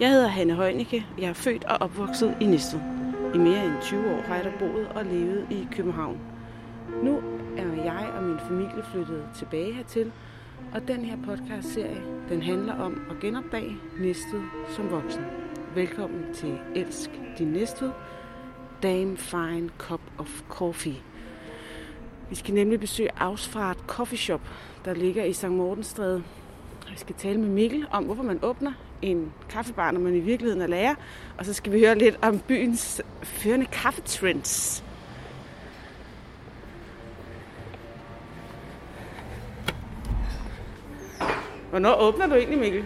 Jeg hedder Hanne Heunicke, Jeg er født og opvokset i Næstved. I mere end 20 år har jeg der boet og levet i København. Nu er jeg og min familie flyttet tilbage hertil, og den her podcast-serie, den handler om at genopdage Næstved som voksen. Velkommen til Elsk din Næstved, Damn Fine Cup of Coffee. Vi skal nemlig besøge Ausfart Coffee Shop, der ligger i St. Mortensstræde. Vi skal tale med Mikkel om, hvorfor man åbner en kaffebar, når man i virkeligheden er lærer. Og så skal vi høre lidt om byens førende kaffetrends. Hvornår åbner du egentlig, Mikkel?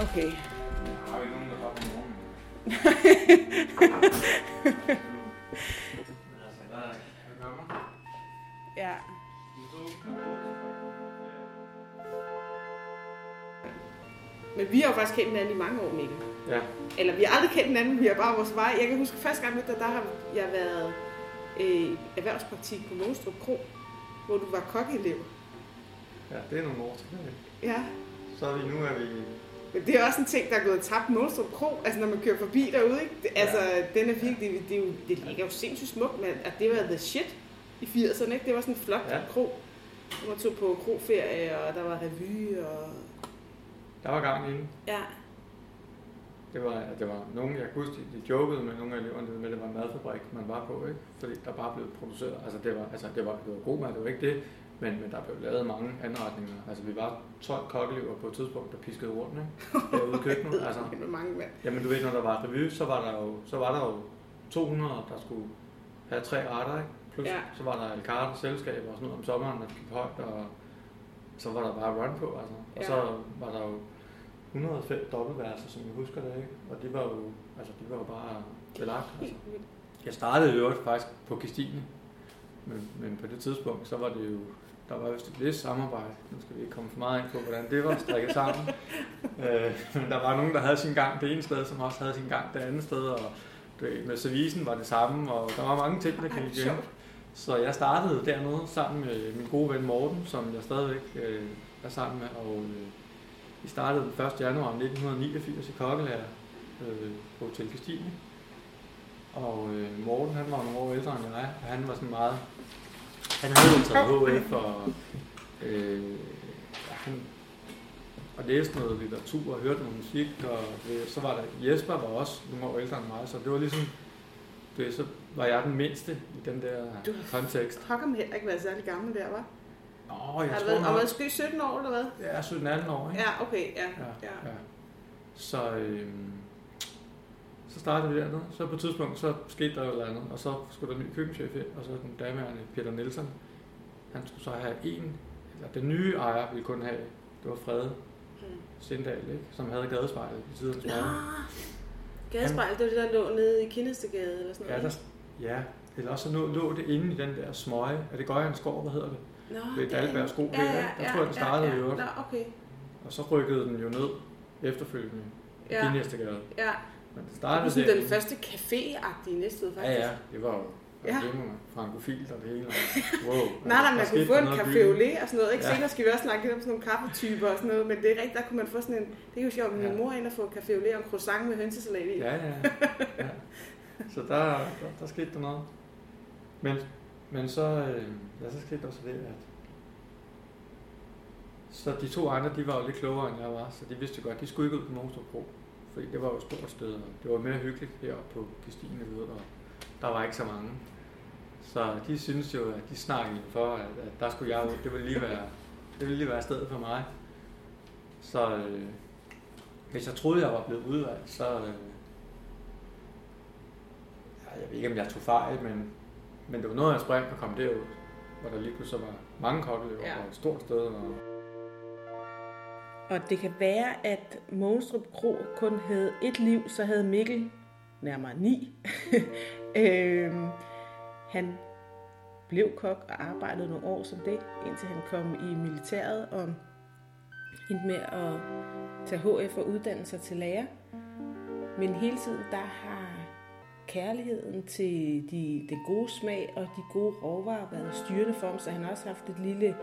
Okay. Har vi nogen, der Men vi har jo faktisk kendt hinanden i mange år, Mikkel. Ja, Eller vi har aldrig kendt hinanden, vi har bare vores vej. Jeg kan huske, første gang mødte dig, der har jeg været øh, erhvervspraktik på Monstrup Kro, hvor du var kokkeelev. ja, det er nogle år tilbage. Ja. Så er vi, nu er vi, Men det er også en ting, der er gået tabt Monstrup Kro, altså når man kører forbi derude, ikke? Det, altså, den er virkelig, det, det, er jo, det ligger jo sindssygt smukt, men at det var the shit i 80'erne, ikke? Det var sådan en flot ja. Ja. kro. Man tog på kroferie, og der var revy, og... der var gang i den. Ja, Det var, det var nogen, jeg kunne huske, de, de jokede med nogle af eleverne, med, at det var en madfabrik, man var på, ikke? Fordi der bare blev produceret, altså det var, altså det var, det var god mad, det var ikke det, men, men der blev lavet mange anretninger. Altså vi var 12 kokkelever på et tidspunkt, der piskede rundt, ikke? Derude i køkkenet, altså. mange mand. Jamen du ved, når der var revy, så var der jo, så var der jo 200, der skulle have tre retter, ikke? Plus Ja. så var der al carte selskaber og sådan noget om sommeren, der gik højt, og så var der bare run på, altså. Og Ja. så var der jo 105 dobbeltværelser, som jeg husker det, ikke? Og de var jo, altså de var jo bare belagt. Altså. Jeg startede jo faktisk på Kistine, men, men på det tidspunkt, så var det jo, der var vist et vist samarbejde. Nu skal vi ikke komme for meget ind på, hvordan det var strikket sammen. øh, men der var nogen, der havde sin gang det ene sted, som også havde sin gang det andet sted, og du ved, med servicen var det samme, og der var mange ting, der gik igen. Så jeg startede dernede sammen med min gode ven Morten, som jeg stadigvæk øh, er sammen med, og øh, vi startede den 1. januar 1989 i kokkelærer øh, på Hotel Christine. Og øh, Morten, han var nogle år ældre end jeg, og han var sådan meget... Han havde jo taget HF og... Øh, ja, han, og læste noget litteratur og hørte noget musik, og øh, så var der Jesper var også nogle år ældre end mig, så det var ligesom, det, så var jeg den mindste i den der Du har kontekst. Pokker mig heller ikke været særlig gammel der, var. Nå, jeg Har du tror været, har du nok, været skø 17 år, eller hvad? er 17-18 år, ikke? Ja, okay, ja. Ja, ja. ja. Så, øhm, så startede vi dernede. Så på et tidspunkt, så skete der jo eller andet, og så skulle der en ny køkkenchef ind, og så den daværende Peter Nielsen. Han skulle så have en, eller den nye ejer ville kun have, det var Frede Mm. Sindal, ikke? som havde gadespejlet i tidernes Nå, morgen. gadespejl, det var det, der lå nede i Kindestegade, eller sådan Ja, noget. der, ja, eller også så lå, lå det inde i den der smøge. Er det Gøjens Skov, hvad hedder det? Nå, Ved det er- Dalberg Sko, ja, ja, ja, der tror jeg, den startede ja, i ja. øvrigt. Nå, okay. Og så rykkede den jo ned efterfølgende i Ja, ja. Næstegade. ja. Men det Det startede var sådan den første café-agtige næsted, faktisk. Ja, ja, det var jo Ja. det frankofilt og det hele. Wow, Nej, nej, man kunne få en i café au lait og sådan noget. Ikke? Ja. Senere skal vi også snakke lidt om sådan nogle kaffetyper og sådan noget, men det er rigtigt, der kunne man få sådan en... Det er jo sjovt, min Ja. mor inde og få café au lait og en croissant med hønsesalat i. Ja, ja, ja. Så der, der, der skete der noget. Men, men så, øh, ja, så skete der også det, at så de to andre, de var jo lidt klogere end jeg var, så de vidste godt, de skulle ikke ud på Monstrup fordi det var jo et stort sted, og det var mere hyggeligt heroppe på Christine, ved, og der var ikke så mange. Så de synes jo, at de snakkede for, at, at der skulle jeg ud. Det ville lige være, det ville lige være stedet for mig. Så øh, hvis jeg troede, jeg var blevet udvalgt, så... Øh, jeg ved ikke, om jeg tog fejl, men, men det var noget af en spring at komme derud, hvor der lige pludselig var mange kokkelever Ja. og et stort sted. Og, Og det kan være, at Monstrup Kro kun havde et liv, så havde Mikkel nærmere ni. øhm, han blev kok og arbejdede nogle år som det, indtil han kom i militæret og endte med at tage HF og uddanne sig til lærer. Men hele tiden, der har kærligheden til de, det gode smag og de gode råvarer været styrende for ham, så han har også haft et lille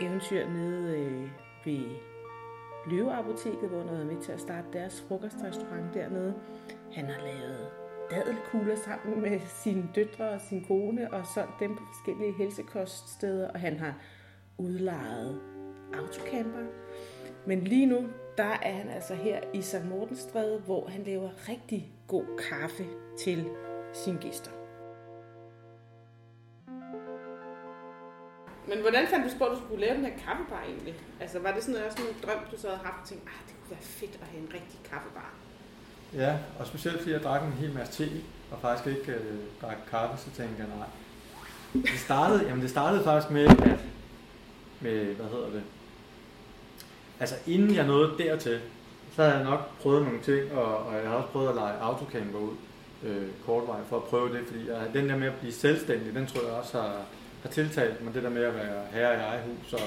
eventyr nede øh, ved Løveapoteket, hvor han har været med til at starte deres frokostrestaurant dernede. Han har lavet dadelkugler sammen med sine døtre og sin kone og solgt dem på forskellige helsekoststeder, og han har udlejet autocamper. Men lige nu, der er han altså her i St. Mortensstræde, hvor han laver rigtig god kaffe til sine gæster. Men hvordan fandt du på, at du skulle lave den her kaffebar egentlig? Altså var det sådan noget, sådan en drøm, du så havde haft og tænkte, ah, det kunne være fedt at have en rigtig kaffebar? Ja, og specielt fordi jeg drak en hel masse te, og faktisk ikke øh, drak kaffe, så tænkte jeg nej. Det startede, jamen det startede faktisk med, at, med, hvad hedder det, altså inden jeg nåede dertil, så havde jeg nok prøvet nogle ting, og, og jeg har også prøvet at lege autocamper ud øh, kortvej for at prøve det, fordi jeg, den der med at blive selvstændig, den tror jeg også har, har tiltalt mig, det der med at være herre i eget hus og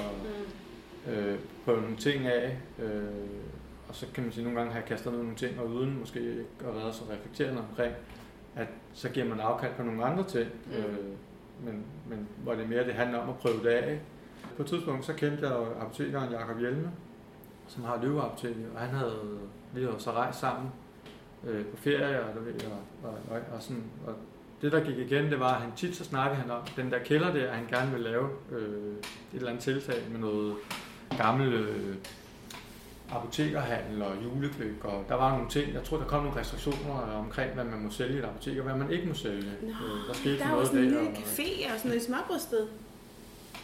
mm. øh, prøve nogle ting af. Øh, og så kan man sige, at nogle gange har jeg kastet nogle ting, og uden måske ikke at være så reflekterende omkring, at så giver man afkald på nogle andre ting. Mm. Øh, men, men hvor det mere det handler om at prøve det af. På et tidspunkt så kendte jeg apotekeren Jakob Hjelme, som har løveapoteket, og han havde vi havde så rejst sammen øh, på ferie, og, og, og, og, og, sådan, og det der gik igen, det var, at han tit så snakkede han om den der kælder der, at han gerne ville lave øh, et eller andet tiltag med noget gammel øh, apotekerhandel og julekøb, og der var nogle ting, jeg tror, der kom nogle restriktioner omkring, hvad man må sælge i et apotek, og hvad man ikke må sælge. Nå, øh, der skete der noget var sådan en lille café og sådan noget smørbrødsted.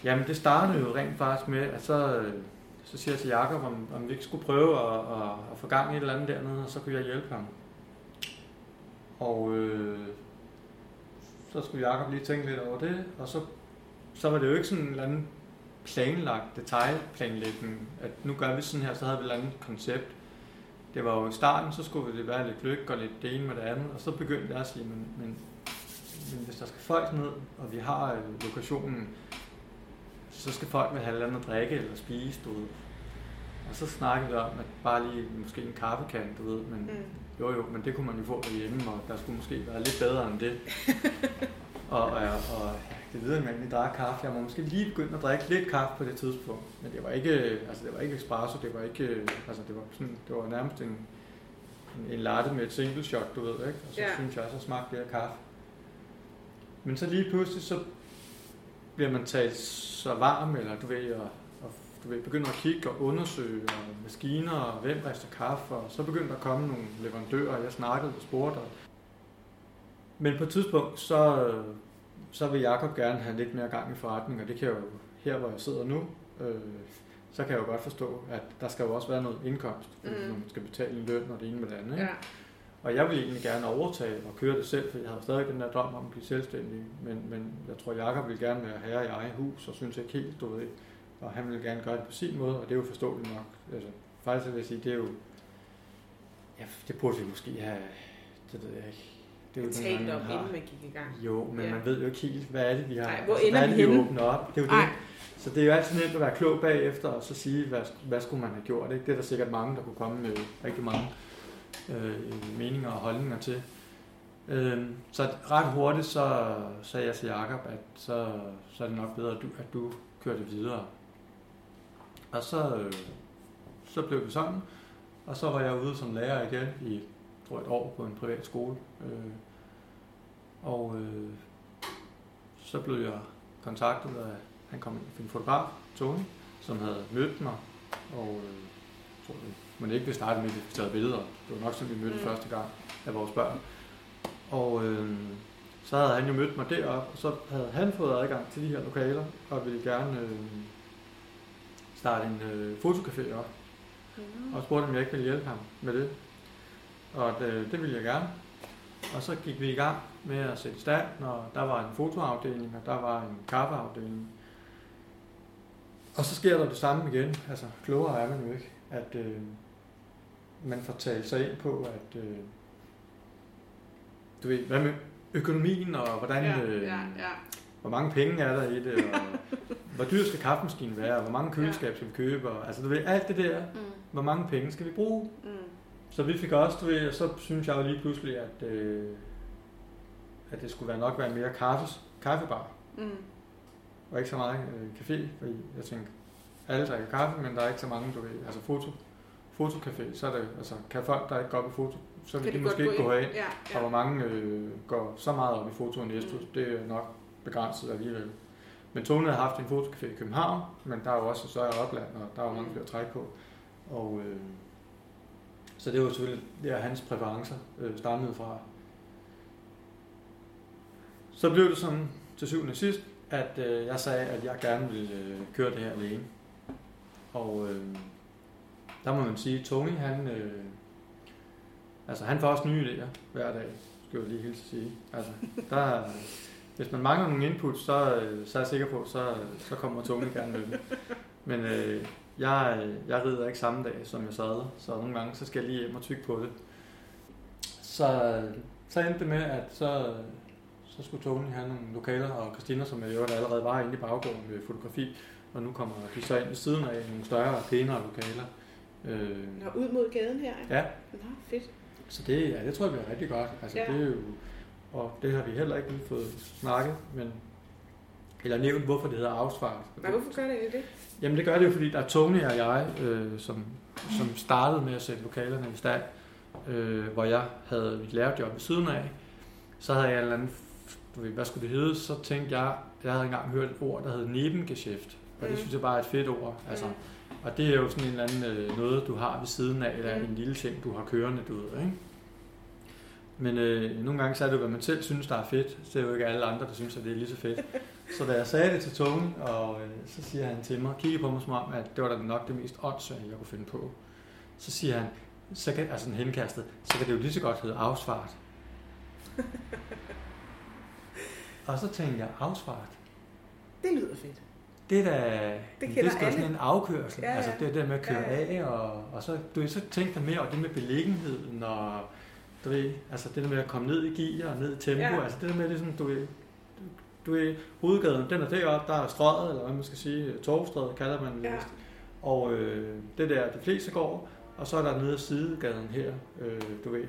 Jamen, det startede jo rent faktisk med, at så, så siger jeg til Jakob, om, om vi ikke skulle prøve at, at, at få gang i et eller andet dernede, og så kunne jeg hjælpe ham. Og øh, så skulle Jakob lige tænke lidt over det, og så, så var det jo ikke sådan en eller anden planlagt detaljplanlægning, at nu gør vi sådan her, så havde vi et eller andet koncept. Det var jo i starten, så skulle det være lidt lykke og lidt det ene med det andet, og så begyndte jeg at sige, men, men, men hvis der skal folk ned, og vi har øh, lokationen, så skal folk vel have noget at drikke eller spise, du ved. Og så snakkede vi om, at bare lige måske en kaffekan, du ved, men mm. jo jo, men det kunne man jo få derhjemme, og der skulle måske være lidt bedre end det. og, og, og det videre, at man drak kaffe. Jeg må måske lige begynde at drikke lidt kaffe på det tidspunkt, men det var ikke, altså det var ikke espresso, det var ikke, altså det var sådan, det var nærmest en, en, en latte med et single shot, du ved, ikke? Og så ja. synes jeg, så smagte det af kaffe. Men så lige pludselig, så bliver man talt så varm, eller du ved, og, og du ved, begynder at kigge og undersøge, og maskiner, og hvem rester kaffe, og så begynder der at komme nogle leverandører, jeg snakkede og spurgte. Men på et tidspunkt, så så vil Jakob gerne have lidt mere gang i forretning, og det kan jo her, hvor jeg sidder nu, øh, så kan jeg jo godt forstå, at der skal jo også være noget indkomst, mm. når man skal betale en løn og det ene med det andet. Ja. Og jeg vil egentlig gerne overtage og køre det selv, for jeg har stadig den der drøm om at blive selvstændig. Men, men jeg tror, Jakob vil gerne være herre i eget hus, og synes ikke helt, du ved. Og han vil gerne gøre det på sin måde, og det er jo forståeligt nok. Altså, faktisk vil jeg sige, det er jo... Ja, det burde vi måske have... Det ved jeg ikke det er jo talt om, inden man gik i gang. Jo, men ja. man ved jo ikke helt, hvad er det, vi har. Nej, hvor altså, ender hvad er det, vi åbner op? Det er jo det. Så det er jo altid nemt at være klog bagefter, og så sige, hvad, hvad skulle man have gjort. Ikke? Det er der sikkert mange, der kunne komme med rigtig mange øh, meninger og holdninger til. Øh, så ret hurtigt så sagde jeg til Jacob, at så, så er det nok bedre, at du, at du kører det videre. Og så, øh, så blev det sådan, og så var jeg ude som lærer igen i tror et år på en privat skole. Øh, og øh, så blev jeg kontaktet af, han kom en fotograf, Tony, som havde mødt mig, og øh, tror det, men ikke vil starte med, vi taget billeder. Det var nok sådan, vi mødte mm. første gang af vores børn. Og øh, så havde han jo mødt mig derop, og så havde han fået adgang til de her lokaler, og ville gerne øh, starte en øh, fotocafé op. Mm. Og spurgte, om jeg ikke ville hjælpe ham med det. Og det, det ville jeg gerne. Og så gik vi i gang med at sætte stand, og der var en fotoafdeling, og der var en kaffeafdeling. Og så sker der det samme igen. Altså, klogere er man jo ikke, at øh, man får talt sig ind på, at øh, du ved, hvad med økonomien, og hvordan, ja, øh, ja, ja. hvor mange penge er der i det, og hvor dyr skal kaffemaskinen være, og hvor mange køleskab skal vi købe, og, altså du ved, alt det der, mm. hvor mange penge skal vi bruge. Mm. Så vi fik også, du ved, så synes jeg jo lige pludselig, at, øh, at det skulle være nok være mere kaffes, kaffebar. Mm. Og ikke så meget øh, café, fordi jeg tænkte, alle drikker kaffe, men der er ikke så mange, du ved, altså foto, fotocafé, så er det, altså, kan folk, der ikke går op i foto, så vil Kan de de måske ikke gå ind? herind. Ja, Og ja. hvor mange øh, går så meget op i foto og næstus, Mm. det er nok begrænset alligevel. Men Tone har haft en fotocafé i København, men der er jo også et større opland, og der er jo mange Mm. flere at trække på. Og, øh, så det var selvfølgelig der hans præferencer øh, stammede fra. Så blev det sådan til syvende og sidst, at øh, jeg sagde, at jeg gerne ville øh, køre det her alene. Og øh, der må man sige, at Tony, han, øh, altså, han får også nye idéer hver dag, skal jeg lige hilse at sige. Altså, der, hvis man mangler nogle input, så, øh, så er jeg sikker på, så, så kommer Tony gerne med det. Men øh, jeg, jeg rider ikke samme dag, som jeg sadler, så nogle gange så skal jeg lige hjem og tykke på det. Så, så endte det med, at så, så skulle Tony have nogle lokaler, og Christina, som jeg jo allerede var inde i baggården med fotografi, og nu kommer de så ind ved siden af nogle større og pænere lokaler. Øh, Nå, ud mod gaden her. ja, Nå, fedt. så det, ja, det tror jeg bliver rigtig godt. Altså, Ja. det er jo, og det har vi heller ikke lige fået snakket, men eller nævnt, hvorfor det hedder Ausfart. Men hvorfor gør det egentlig det? Jamen det gør det jo, fordi der er Tony og jeg, øh, som, som startede med at sætte lokalerne i stand, øh, hvor jeg havde mit lærerjob ved siden af. Så havde jeg en eller anden, hvad skulle det hedde, så tænkte jeg, jeg havde engang hørt et ord, der hed Nebengeschæft. Og det Mm. synes jeg bare er et fedt ord. Altså, Mm. Og det er jo sådan en eller anden øh, noget, du har ved siden af, eller Mm. en lille ting, du har kørende, du ved, ikke? Men øh, nogle gange så er det jo, hvad man selv synes, der er fedt. Så er det jo ikke alle andre, der synes, at det er lige så fedt. Så da jeg sagde det til Tony, og øh, så siger han til mig, kigger på mig som om, at det var da nok det mest åndssvage, jeg kunne finde på. Så siger han, så kan, altså en henkastet, så kan det jo lige så godt hedde afsvart. og så tænkte jeg, afsvart? Det lyder fedt. Det er da, det, det skal sådan en afkørsel. Ja, ja. Altså det der med at køre Ja, ja. af, og, og så, du ved, så tænkte mere over det med beliggenheden, og du ved, altså det der med at komme ned i gear og ned i tempo, Ja. altså det der med ligesom, du ved, du ved, hovedgaden, den er deroppe, der er strøget, eller hvad man skal sige, torvstrædet kalder man det Ja. Og øh, det der, de fleste går, og så er der nede af sidegaden her, øh, du ved,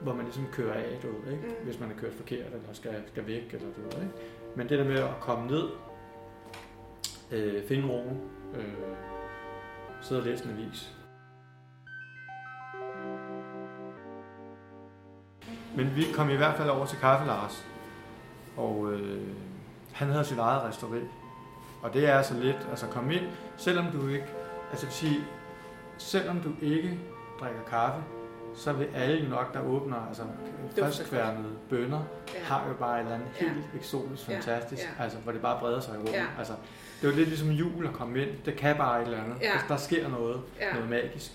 hvor man ligesom kører af, du ved, ikke? Mm. hvis man er kørt forkert, eller skal, skal væk, eller du ved, ikke? Men det der med at komme ned, øh, finde roen, øh, sidde og læse en avis. Men vi kom i hvert fald over til Kaffe Lars, og øh, han havde sit eget restaurant. Og det er altså lidt, altså kom ind, selvom du ikke, altså vil sige, selvom du ikke drikker kaffe, så vil alle nok, der åbner, altså friskværnede bønner, Ja. har jo bare et eller andet Ja. helt eksotisk, Ja. fantastisk, Ja. altså hvor det bare breder sig i rummet. Ja. Altså, det er jo lidt ligesom jul at komme ind, det kan bare et eller andet, Ja. der, der sker noget, Ja. noget magisk.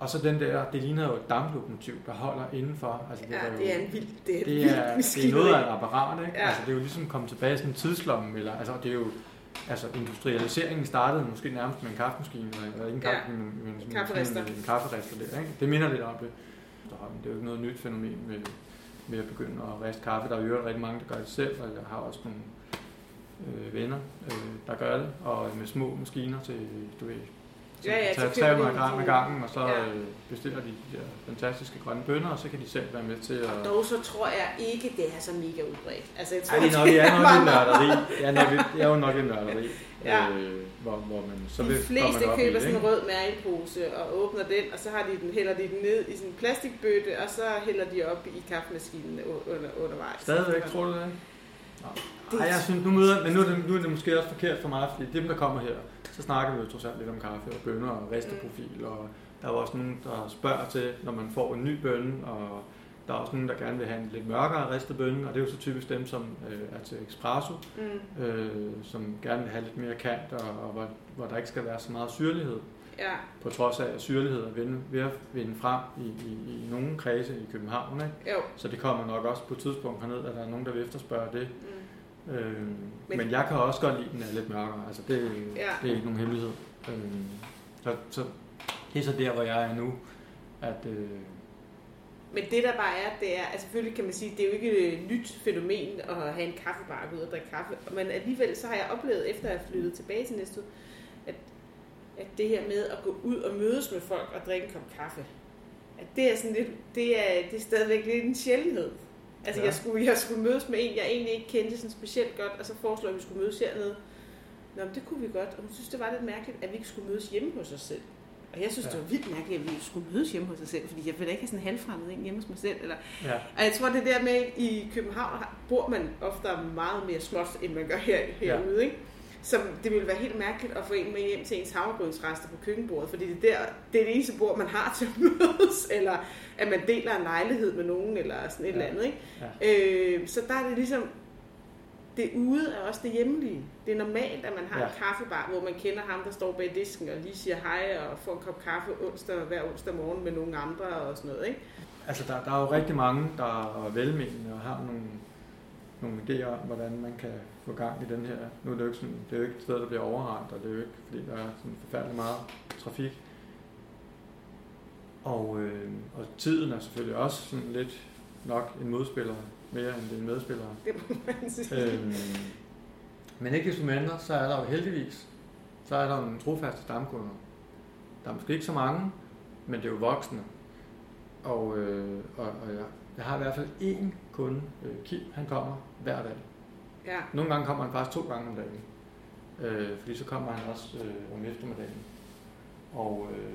Og så den der, det ligner jo et damplokomotiv, der holder indenfor. Altså, Ja, er jo, det er en vild, det er, et det er, det er noget af et apparat, ikke? Ja. Altså, det er jo ligesom kommet tilbage i sådan en tidslomme, eller, altså, det er jo, altså, industrialiseringen startede måske nærmest med en kaffemaskine, eller ikke en Ja. kaffe, men, men sådan, Kafferister. en, en kafferester der, ikke? Det minder lidt om det. Det er jo ikke noget nyt fænomen med, med at begynde at riste kaffe. Der er jo rigtig mange, der gør det selv, og jeg har også nogle øh, venner, øh, der gør det, og med små maskiner til, du ved, så Ja, ja, så tager køber 300 de gram ad gangen, og så Ja. øh, bestiller de de der fantastiske grønne bønner, og så kan de selv være med til at... Dog så tror jeg ikke, det er så mega udbredt. Altså, jeg tror, Ej, det er nok, det er nok en nørderi. Det er, nok, det er jo nok en nørderi, Ja. øh, hvor, hvor man så de fleste op i køber det, sådan en rød mærkepose og åbner den, og så har de den, hælder de den ned i sådan en plastikbøtte, og så hælder de op i kaffemaskinen under, undervejs. Stadigvæk, tror du det? Nå. Det- Ej, jeg synes, nu møder, men nu er, det, nu er det måske også forkert for mig, fordi dem, der kommer her, så snakker vi jo trods alt lidt om kaffe og bønner og risteprofil, og der er også nogen, der spørger til, når man får en ny bønne, og der er også nogen, der gerne vil have en lidt mørkere ristet bønne, og det er jo så typisk dem, som øh, er til espresso, Mm, øh, som gerne vil have lidt mere kant, og, og hvor, hvor der ikke skal være så meget syrlighed, ja, på trods af, syrlighed er vinde, ved at vinde frem i, i, i nogle kredse i København. Ikke? jo. Så det kommer nok også på et tidspunkt herned, at der er nogen, der vil efterspørge det. Mm. Øh, men, Men- jeg kan også godt lide, at den er lidt mørkere. Altså, det, Ja. det er ikke nogen hemmelighed. Øh, så, så det er så der, hvor jeg er nu. At, øh, Men det der bare er, det er, altså selvfølgelig kan man sige, det er jo ikke et nyt fænomen at have en kaffebar og gå ud og drikke kaffe, men alligevel så har jeg oplevet, efter at jeg flyttet tilbage til næste at, at det her med at gå ud og mødes med folk og drikke en kop kaffe, at det er sådan lidt, det er, det er stadigvæk lidt en sjældenhed. Altså Ja. jeg, skulle, jeg skulle mødes med en, jeg egentlig ikke kendte sådan specielt godt, og så foreslår jeg, at vi skulle mødes hernede. Nå, men det kunne vi godt, og hun synes, det var lidt mærkeligt, at vi ikke skulle mødes hjemme hos os selv. Og jeg synes, ja. det var vildt mærkeligt, at vi skulle mødes hjemme hos os selv, fordi jeg vil da ikke have sådan en halvfremmed ind hjemme hos mig selv. Eller... Ja. Og jeg tror, det der med, i København bor man ofte meget mere småt, end man gør her, herude, ja. ikke? Som det ville være helt mærkeligt at få en med hjem til ens havregrødsrester på køkkenbordet, fordi det, der, det er det eneste bord, man har til at mødes, eller at man deler en lejlighed med nogen, eller sådan et ja. eller andet. Ikke? Ja. Øh, så der er det ligesom, det ude er også det hjemlige. Det er normalt, at man har ja. en kaffebar, hvor man kender ham, der står bag disken og lige siger hej og får en kop kaffe onsdag, hver onsdag morgen med nogle andre og sådan noget. Ikke? Altså, der, der er jo rigtig mange, der er velmenende og har nogle, nogle idéer om, hvordan man kan få gang i den her. Nu er det jo ikke, sådan, det er jo ikke et sted, der bliver overrendt, og det er jo ikke, fordi der er sådan forfærdelig meget trafik. Og, øh, og tiden er selvfølgelig også sådan lidt nok en modspiller mere end det en medspiller. Det må man sige. Øhm, men ikke desto mindre, så er der jo heldigvis, så er der nogle trofaste stamkunder. Der er måske ikke så mange, men det er jo voksne. Og, øh, og, og jeg, jeg har i hvert fald én kunde, øh, Kim, han kommer hver dag. Ja. Nogle gange kommer han faktisk to gange om dagen. Øh, fordi så kommer han også øh, om eftermiddagen. Og øh,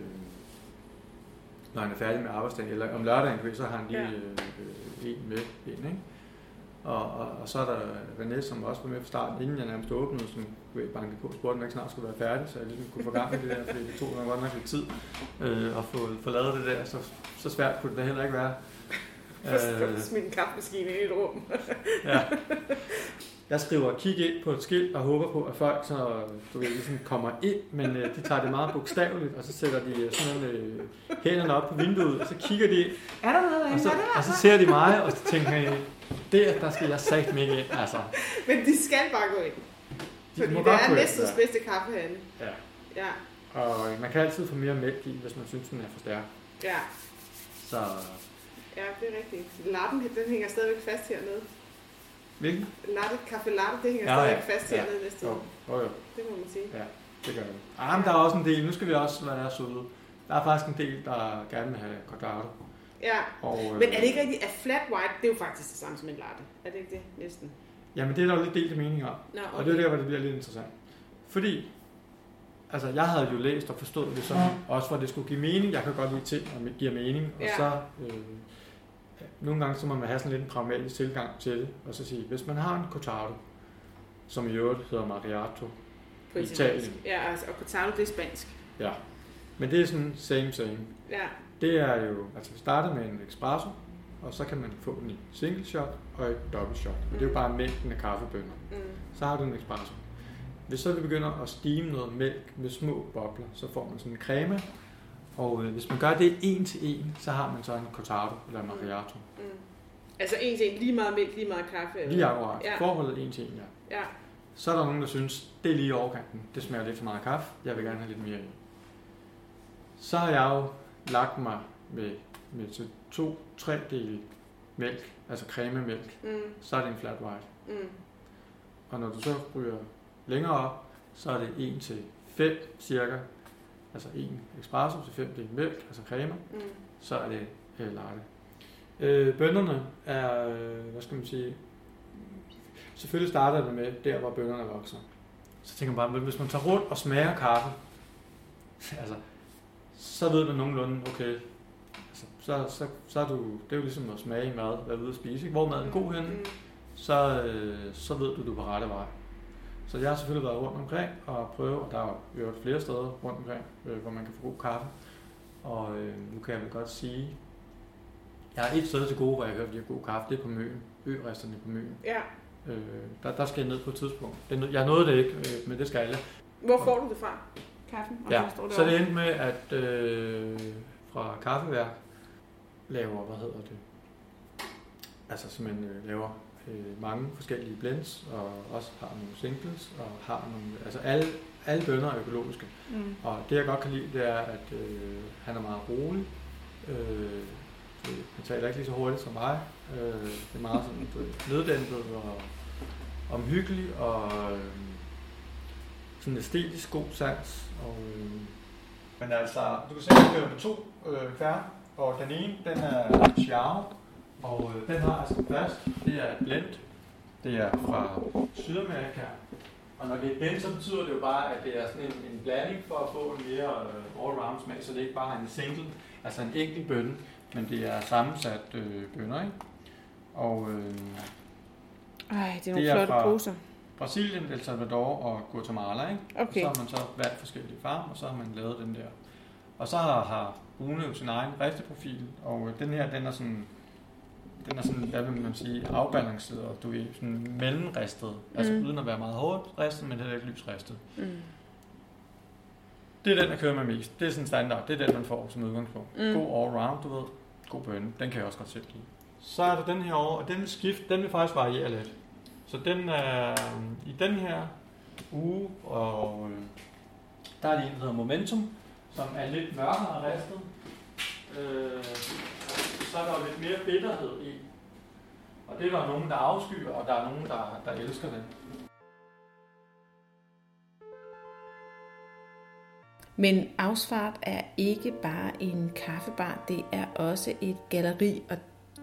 når han er færdig med arbejdsdagen, eller om lørdagen, så har han lige ja. øh, en med ind, ikke? Og, og, og, så er der René, som også var med fra starten, inden jeg nærmest åbnede, som banke på, spurgte, om jeg ikke snart skulle være færdig, så jeg ligesom kunne få gang i det der, fordi det tog mig godt nok lidt tid øh, at få, få lavet det der, så, så svært kunne det da heller ikke være. Øh, Smid en kaffemaskine i et rum. ja. Jeg skriver kig ind på et skilt og håber på, at folk så, du ved, ligesom kommer ind, men øh, de tager det meget bogstaveligt, og så sætter de øh, sådan øh, hænderne op på vinduet, og så kigger de ind. Er der noget og så, og så ser de mig, og så tænker jeg, der, der skal jeg sagt mig ind, altså. Men de skal bare gå ind. De Fordi det er næstens ja. bedste kaffehande. Ja. ja. Og man kan altid få mere mælk i, hvis man synes, den er for stærk. Ja. Så... Ja, det er rigtigt. Lappen, den hænger stadigvæk fast hernede. Hvilken? Latte, kaffe latte, det hænger ja, stadigvæk ja. fast hernede ja. næste år. Oh, oh, jo. Det må man sige. Ja, det gør det. Ah, men der er også en del, nu skal vi også være søde. Der er faktisk en del, der gerne vil have cortado. Ja, og, øh, men er det ikke rigtigt, at flat white, det er jo faktisk det samme som en latte. Er det ikke det, næsten? Jamen, det er der jo lidt delt mening om. Nå, okay. Og det er der, hvor det bliver lidt interessant. Fordi, altså, jeg havde jo læst og forstået det sådan, mm. også for at det skulle give mening. Jeg kan godt lide ting, og giver mening. Og ja. så, øh, nogle gange så må man have sådan lidt en pragmatisk tilgang til det, og så sige, hvis man har en cortado, som i øvrigt hedder Mariato, på Italien. Ja, altså, og cortado det er spansk. Ja, men det er sådan same same. Ja. Det er jo, altså vi starter med en espresso, og så kan man få den i single shot og et dobbelt shot. Mm. Og det er jo bare mængden af kaffebønner. Mm. Så har du en espresso. Hvis så vi begynder at stime noget mælk med små bobler, så får man sådan en creme. Og øh, hvis man gør det en til en, så har man så en cortado eller en mm. macchiato. Mm. Altså en til en, lige meget mælk, lige meget kaffe? Eller? Lige akkurat. Ja. Forholdet en til en, ja. ja. Så er der nogen, der synes, det er lige overkanten. Det smager lidt for meget kaffe. Jeg vil gerne have lidt mere i. Så har jeg jo lagt mig med, med til to, tre dele mælk, altså crememælk, mm. så er det en flat white. Mm. Og når du så ryger længere op, så er det 1 til 5 cirka, altså en espresso til 5 dele mælk, altså creme, mm. så er det øh, latte. Øh, bønderne er, øh, hvad skal man sige, selvfølgelig starter det med der, hvor bønderne vokser. Så tænker man bare, hvis man tager rundt og smager kaffe, altså, så ved man nogenlunde, okay, altså, så, så, så er du, det er jo ligesom at smage mad, hvad ude at spise, ikke? hvor maden er god henne, mm. så, øh, så ved du, du er på rette vej. Så jeg har selvfølgelig været rundt omkring og prøve, og der er jo flere steder rundt omkring, øh, hvor man kan få god kaffe. Og øh, nu kan jeg vel godt sige, jeg har et sted til gode, hvor jeg har hørt, at de har god kaffe, det er på Møn, Ø-resterne på Møn. Ja. Øh, der, der skal jeg ned på et tidspunkt. Jeg nåede det ikke, øh, men det skal jeg. Hvor får du det fra? Kaffen? Og ja, det så det endte med, at øh, fra kaffeværk laver, hvad hedder det, altså simpelthen øh, laver øh, mange forskellige blends, og også har nogle singles, og har nogle, altså alle, alle bønner er økologiske. Mm. Og det jeg godt kan lide, det er, at øh, han er meget rolig. Øh, han taler ikke lige så hurtigt som mig. Øh, det er meget sådan neddæmpet og omhyggelig, og øh, sådan æstetisk god sans. Og, øh, men altså, du kan se, at jeg med to øh, kværn, og den ene, den er Chiao, og øh, den har altså fast, det er blend, det er fra Sydamerika, Og når det er den, så betyder det jo bare, at det er sådan en, en blanding for at få en mere uh, all-round smag, så det er ikke bare en single, altså en enkelt bønne, men det er sammensat øh, bønner, ikke? Og øh, Ej, det er nogle det er flotte poser. Brasilien, El Salvador og Guatemala, ikke? Okay. Og så har man så valgt forskellige farver, og så har man lavet den der. Og så har, har Rune jo sin egen risteprofil, og øh, den her, den er sådan den er sådan, hvad vil man sige, afbalanceret, og du er sådan mellemristet. Altså mm. uden at være meget hårdt ristet, men det er ikke lys ristet. Mm. Det er den, der kører med mest. Det er sådan standard. Det er den, man får som udgangspunkt. Mm. God all round, du ved. God bønne. Den kan jeg også godt selv lide. Så er der den her over, og den vil skifte, den vil faktisk variere lidt. Så den er i den her uge, og øh, der er lige en, der hedder Momentum, som er lidt mørkere ristet. Øh, så er der jo lidt mere bitterhed i. Og det er der nogen, der afskyer, og der er nogen, der, der elsker det. Men Ausfart er ikke bare en kaffebar, det er også et galeri, og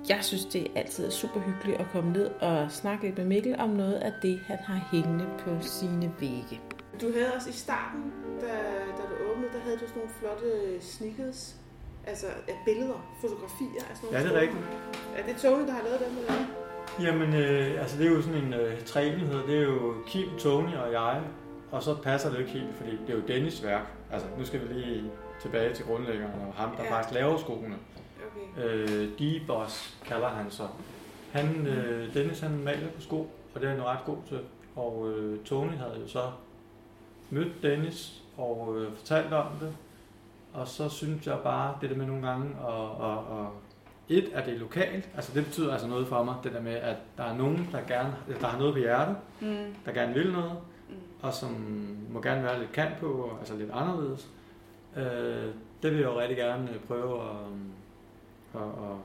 jeg synes, det er altid super hyggeligt at komme ned og snakke lidt med Mikkel om noget af det, han har hængende på sine vægge. Du havde også i starten, da, da du åbnede, der havde du sådan nogle flotte sneakers altså af billeder, fotografier. Altså ja, det er rigtigt. Er det Tony, der har lavet dem, eller? Jamen, øh, altså det er jo sådan en øh, træenighed. Det er jo Kim, Tony og jeg. Og så passer det jo ikke helt, fordi det er jo Dennis værk. Altså, nu skal vi lige tilbage til grundlæggeren og ham, der ja. faktisk laver skoene. Okay. Øh, D-Boss kalder han så. Han, øh, Dennis han maler på sko, og det er han ret god til. Og øh, Tony havde jo så mødt Dennis og øh, fortalt om det, og så synes jeg bare, det der med nogle gange, og, og, og et, at det er lokalt, altså det betyder altså noget for mig, det der med, at der er nogen, der gerne, der har noget på hjertet, mm. der gerne vil noget, mm. og som må gerne være lidt kant på, altså lidt anderledes. Øh, det vil jeg jo rigtig gerne prøve at, at, at,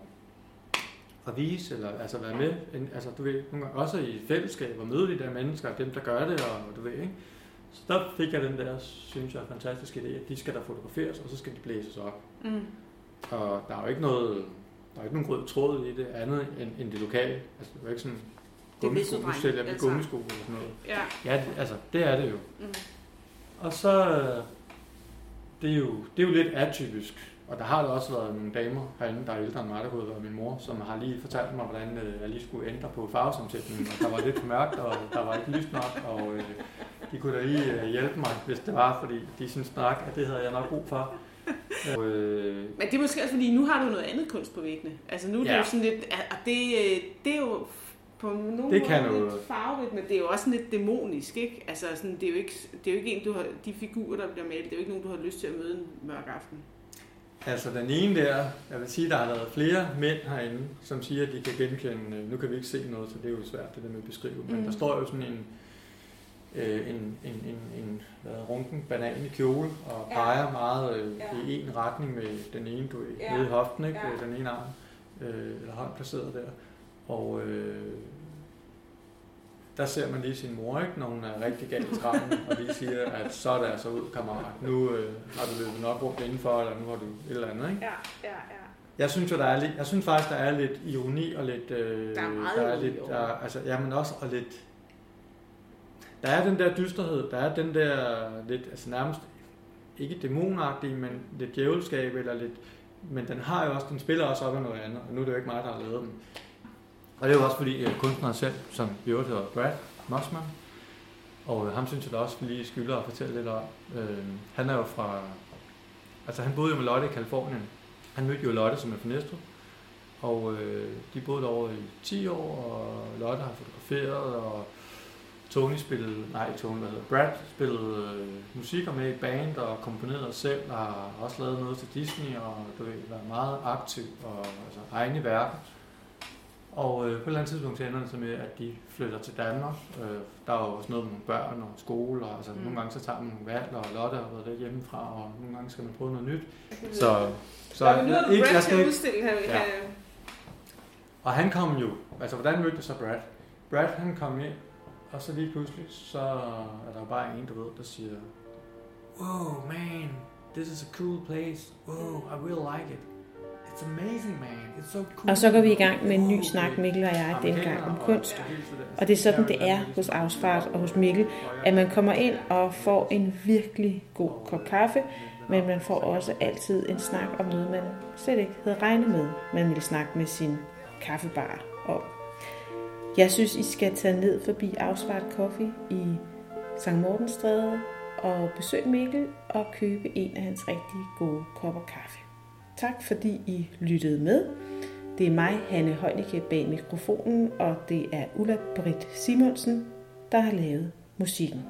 at vise, eller altså være med, altså du ved, også i fællesskab og møde de der mennesker, dem der gør det, og du ved, ikke? Så der fik jeg den der, synes jeg, fantastiske idé, at de skal der fotograferes, og så skal de blæses op. Mm. Og der er jo ikke noget, der er ikke nogen rød tråd i det andet end, end det lokale. Altså, det er ikke sådan gummisko, du sælger altså. gummisko eller sådan noget. Ja. ja, det, altså, det er det jo. Mm. Og så, det er, jo, det er jo lidt atypisk og der har der også været nogle damer herinde, der er ældre end mig, der kunne være min mor, som har lige fortalt mig, hvordan øh, jeg lige skulle ændre på farvesamsætningen. Og der var lidt for mørkt, og der var ikke lyst nok, og øh, de kunne da lige øh, hjælpe mig, hvis det var, fordi de synes nok, at det havde jeg nok brug for. Og, øh, Men det er måske også, fordi nu har du noget andet kunst på væggene. Altså nu er det ja. jo sådan lidt, og det, øh, det er jo på nogle det kan måder lidt farverigt, men det er jo også sådan lidt dæmonisk, ikke? Altså sådan, det er jo ikke, det er jo ikke en, du har, de figurer, der bliver malet, det er jo ikke nogen, du har lyst til at møde en mørk aften. Altså den ene der, jeg vil sige, der har været flere mænd herinde, som siger, at de kan genkende, øh, nu kan vi ikke se noget, så det er jo svært det der med at beskrive, men mm. der står jo sådan en, øh, en, en, en, en hvad, runken banan i kjole og peger ja. meget øh, ja. i en retning med den ene, du ja. nede i hoften, ikke? Ja. den ene arm, øh, eller hånd placeret der. Og øh, der ser man lige sin mor, ikke, når hun er rigtig galt i trappen, og lige siger, at så er det altså ud, kammerat. Nu øh, har du løbet nok rundt indenfor, eller nu har du et eller andet. Ikke? Ja, ja, ja. Jeg synes jo, der er lidt, jeg synes faktisk, der er lidt ironi og lidt... Øh, der er meget der er lidt, der, altså, ja, men også og lidt... Der er den der dysterhed, der er den der lidt, altså nærmest ikke dæmonagtige, men lidt djævelskab, eller lidt, men den har jo også, den spiller også op af noget andet, og nu er det jo ikke mig, der har lavet den. Og det er jo også fordi uh, kunstneren selv, som i øvrigt hedder Brad Mossman, og uh, ham synes jeg da også lige skylder at fortælle lidt om. Uh, han er jo fra, altså han boede jo med Lotte i Kalifornien. Han mødte jo Lotte, som er fra Næstrup, og øh, de boede derovre i 10 år, og Lotte har fotograferet, og Tony spillede, nej Tony, hvad hedder, Brad spillede øh, musikker med i band og komponerede selv, og har også lavet noget til Disney, og du ved, været meget aktiv og altså, egne værker. Og øh, på et eller andet tidspunkt så ender det så med, at de flytter til Danmark. Øh, der er jo også noget med nogle børn og skole, og altså, mm. nogle gange så tager man nogle valg, og Lotte har været der hjemmefra, og nogle gange skal man prøve noget nyt. Så, så er noget, ikke, jeg skal her. Ja. Og han kom jo, altså hvordan mødte så Brad? Brad han kom ind, og så lige pludselig, så er der bare en, du ved, der siger, Wow man, this is a cool place. Wow, I will like it. It's amazing, man. It's so cool. Og så går vi i gang med en ny snak, Mikkel og jeg, denne gang om kunst. Og det er sådan, det er hos Ausfart og hos Mikkel, at man kommer ind og får en virkelig god kop kaffe, men man får også altid en snak om noget, man slet ikke havde regnet med, man ville snakke med sin kaffebar om. Jeg synes, I skal tage ned forbi Afsvart Coffee i St. Mortenstræde og besøge Mikkel og købe en af hans rigtig gode kopper kaffe. Tak fordi I lyttede med. Det er mig, Hanne Heunicke, bag mikrofonen, og det er Ulla Britt Simonsen, der har lavet musikken.